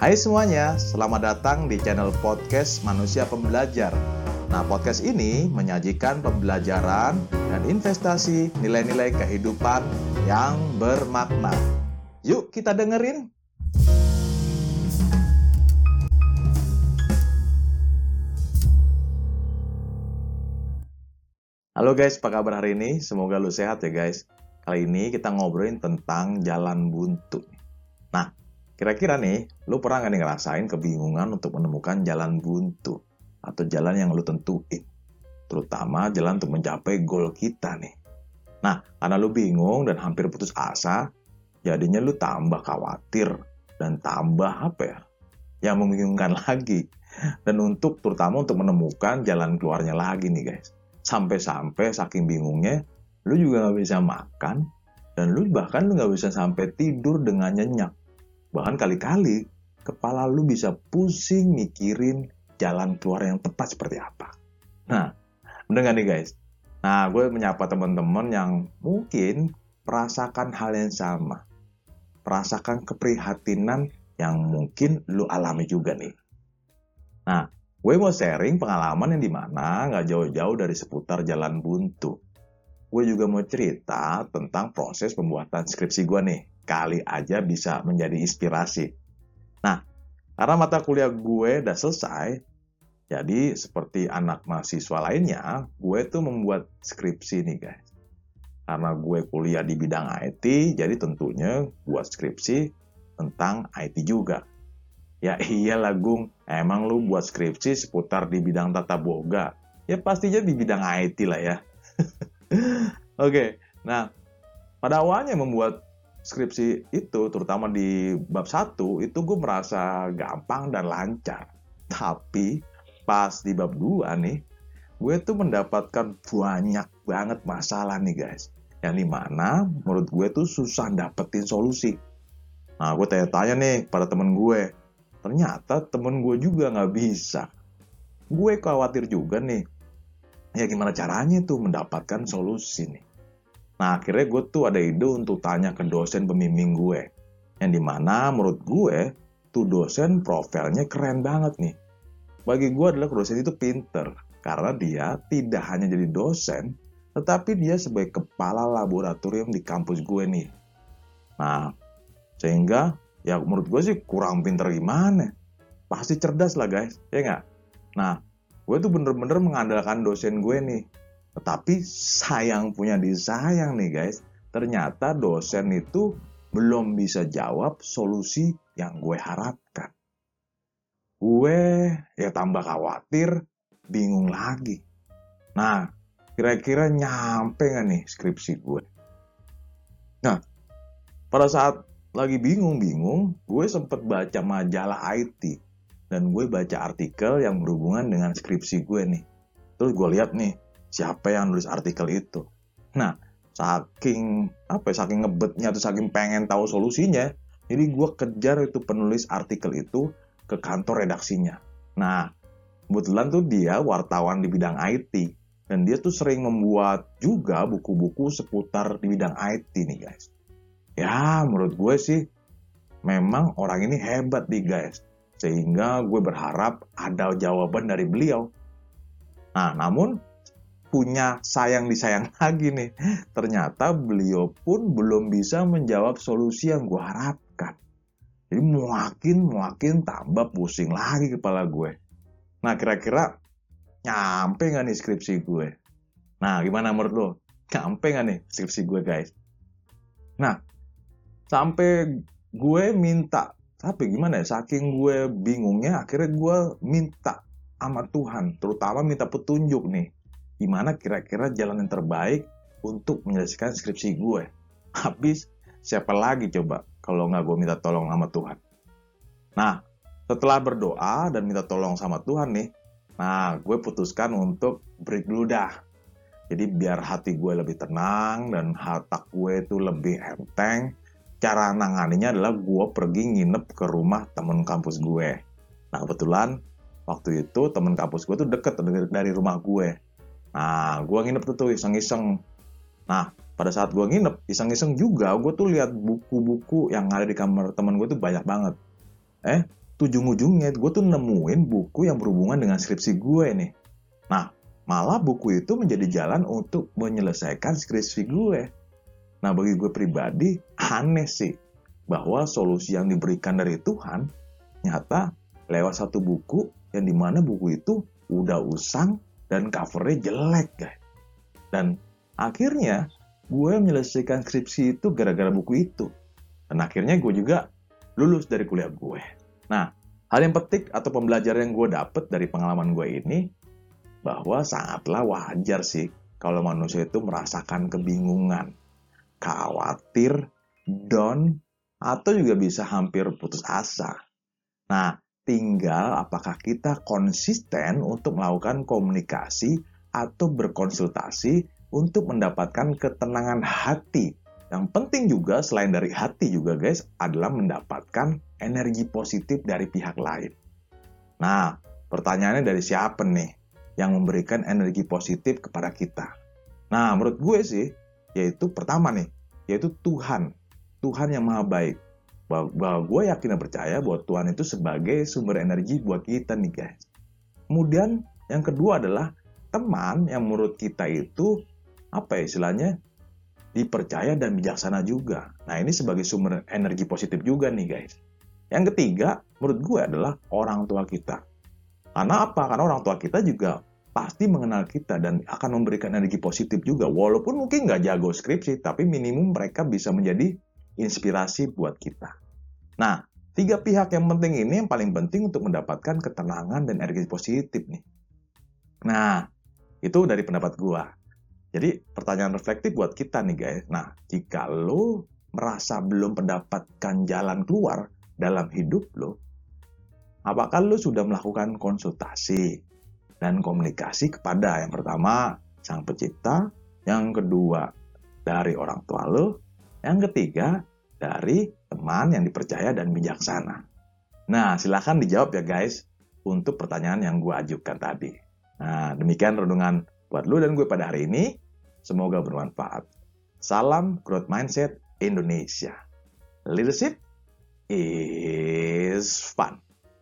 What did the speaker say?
Hai semuanya, selamat datang di channel podcast Manusia Pembelajar. Nah, podcast ini menyajikan pembelajaran dan investasi nilai-nilai kehidupan yang bermakna. Yuk kita dengerin. Halo guys, apa kabar hari ini? Semoga lu sehat ya guys. Kali ini kita ngobrolin tentang jalan buntu. Nah, kira-kira nih, lu pernah nggak nih ngerasain kebingungan untuk menemukan jalan buntu? Atau jalan yang lu tentuin? Terutama jalan untuk mencapai goal kita nih. Nah, karena lu bingung dan hampir putus asa, jadinya lu tambah khawatir dan tambah apa ya? Yang membingungkan lagi. Dan untuk terutama untuk menemukan jalan keluarnya lagi nih guys sampai-sampai saking bingungnya lu juga nggak bisa makan dan lu bahkan lu nggak bisa sampai tidur dengan nyenyak bahkan kali-kali kepala lu bisa pusing mikirin jalan keluar yang tepat seperti apa nah bener nih guys nah gue menyapa teman-teman yang mungkin merasakan hal yang sama merasakan keprihatinan yang mungkin lu alami juga nih nah Gue mau sharing pengalaman yang di mana nggak jauh-jauh dari seputar jalan buntu. Gue juga mau cerita tentang proses pembuatan skripsi gue nih. Kali aja bisa menjadi inspirasi. Nah, karena mata kuliah gue udah selesai, jadi seperti anak mahasiswa lainnya, gue tuh membuat skripsi nih guys. Karena gue kuliah di bidang IT, jadi tentunya buat skripsi tentang IT juga. Ya iyalah Gung, emang lu buat skripsi seputar di bidang tata boga. Ya pastinya di bidang IT lah ya. Oke, okay, nah pada awalnya membuat skripsi itu, terutama di bab 1, itu gue merasa gampang dan lancar. Tapi pas di bab 2 nih, gue tuh mendapatkan banyak banget masalah nih guys. Yang di mana menurut gue tuh susah dapetin solusi. Nah, gue tanya-tanya nih pada temen gue, Ternyata temen gue juga nggak bisa. Gue khawatir juga nih. Ya gimana caranya tuh mendapatkan solusi nih. Nah akhirnya gue tuh ada ide untuk tanya ke dosen pembimbing gue. Yang di mana menurut gue tuh dosen profilnya keren banget nih. Bagi gue adalah dosen itu pinter. Karena dia tidak hanya jadi dosen, tetapi dia sebagai kepala laboratorium di kampus gue nih. Nah, sehingga ya menurut gue sih kurang pinter gimana pasti cerdas lah guys ya nggak nah gue tuh bener-bener mengandalkan dosen gue nih tetapi sayang punya disayang nih guys. Ternyata dosen itu belum bisa jawab solusi yang gue harapkan. Gue ya tambah khawatir bingung lagi. Nah kira-kira nyampe nggak nih skripsi gue? Nah pada saat lagi bingung-bingung, gue sempet baca majalah IT dan gue baca artikel yang berhubungan dengan skripsi gue nih. Terus gue lihat nih siapa yang nulis artikel itu. Nah, saking apa ya, saking ngebetnya atau saking pengen tahu solusinya, jadi gue kejar itu penulis artikel itu ke kantor redaksinya. Nah, kebetulan tuh dia wartawan di bidang IT dan dia tuh sering membuat juga buku-buku seputar di bidang IT nih guys. Ya, menurut gue sih memang orang ini hebat nih guys. Sehingga gue berharap ada jawaban dari beliau. Nah, namun punya sayang disayang lagi nih. Ternyata beliau pun belum bisa menjawab solusi yang gue harapkan. Jadi makin makin tambah pusing lagi kepala gue. Nah kira-kira nyampe nggak nih skripsi gue? Nah gimana menurut lo? Nyampe nggak nih skripsi gue guys? Nah sampai gue minta tapi gimana ya saking gue bingungnya akhirnya gue minta sama Tuhan terutama minta petunjuk nih gimana kira-kira jalan yang terbaik untuk menyelesaikan skripsi gue habis siapa lagi coba kalau nggak gue minta tolong sama Tuhan nah setelah berdoa dan minta tolong sama Tuhan nih nah gue putuskan untuk break dulu dah jadi biar hati gue lebih tenang dan hati gue itu lebih enteng cara nanganinya adalah gue pergi nginep ke rumah temen kampus gue. Nah kebetulan waktu itu temen kampus gue tuh deket dari rumah gue. Nah gue nginep tuh, tuh iseng-iseng. Nah pada saat gue nginep iseng-iseng juga gue tuh lihat buku-buku yang ada di kamar temen gue tuh banyak banget. Eh ujung-ujungnya gue tuh nemuin buku yang berhubungan dengan skripsi gue nih. Nah, malah buku itu menjadi jalan untuk menyelesaikan skripsi gue. Nah, bagi gue pribadi, aneh sih bahwa solusi yang diberikan dari Tuhan nyata lewat satu buku yang di mana buku itu udah usang dan covernya jelek, guys. Dan akhirnya gue menyelesaikan skripsi itu gara-gara buku itu. Dan akhirnya gue juga lulus dari kuliah gue. Nah, hal yang petik atau pembelajaran yang gue dapet dari pengalaman gue ini, bahwa sangatlah wajar sih kalau manusia itu merasakan kebingungan, khawatir, down, atau juga bisa hampir putus asa. Nah, tinggal apakah kita konsisten untuk melakukan komunikasi atau berkonsultasi untuk mendapatkan ketenangan hati yang penting juga selain dari hati juga guys adalah mendapatkan energi positif dari pihak lain. Nah, pertanyaannya dari siapa nih yang memberikan energi positif kepada kita? Nah, menurut gue sih, yaitu pertama nih, yaitu Tuhan. Tuhan yang maha baik. Bahwa gue yakin dan percaya bahwa Tuhan itu sebagai sumber energi buat kita nih guys. Kemudian yang kedua adalah teman yang menurut kita itu apa ya istilahnya dipercaya dan bijaksana juga. Nah, ini sebagai sumber energi positif juga nih, guys. Yang ketiga, menurut gue adalah orang tua kita. Karena apa? Karena orang tua kita juga pasti mengenal kita dan akan memberikan energi positif juga. Walaupun mungkin nggak jago skripsi, tapi minimum mereka bisa menjadi inspirasi buat kita. Nah, tiga pihak yang penting ini yang paling penting untuk mendapatkan ketenangan dan energi positif nih. Nah, itu dari pendapat gue. Jadi pertanyaan reflektif buat kita nih guys. Nah, jika lo merasa belum mendapatkan jalan keluar dalam hidup lo, apakah lo sudah melakukan konsultasi dan komunikasi kepada yang pertama sang pencipta, yang kedua dari orang tua lo, yang ketiga dari teman yang dipercaya dan bijaksana. Nah, silahkan dijawab ya guys untuk pertanyaan yang gue ajukan tadi. Nah, demikian renungan buat lu dan gue pada hari ini. Semoga bermanfaat. Salam Growth Mindset Indonesia. Leadership is fun.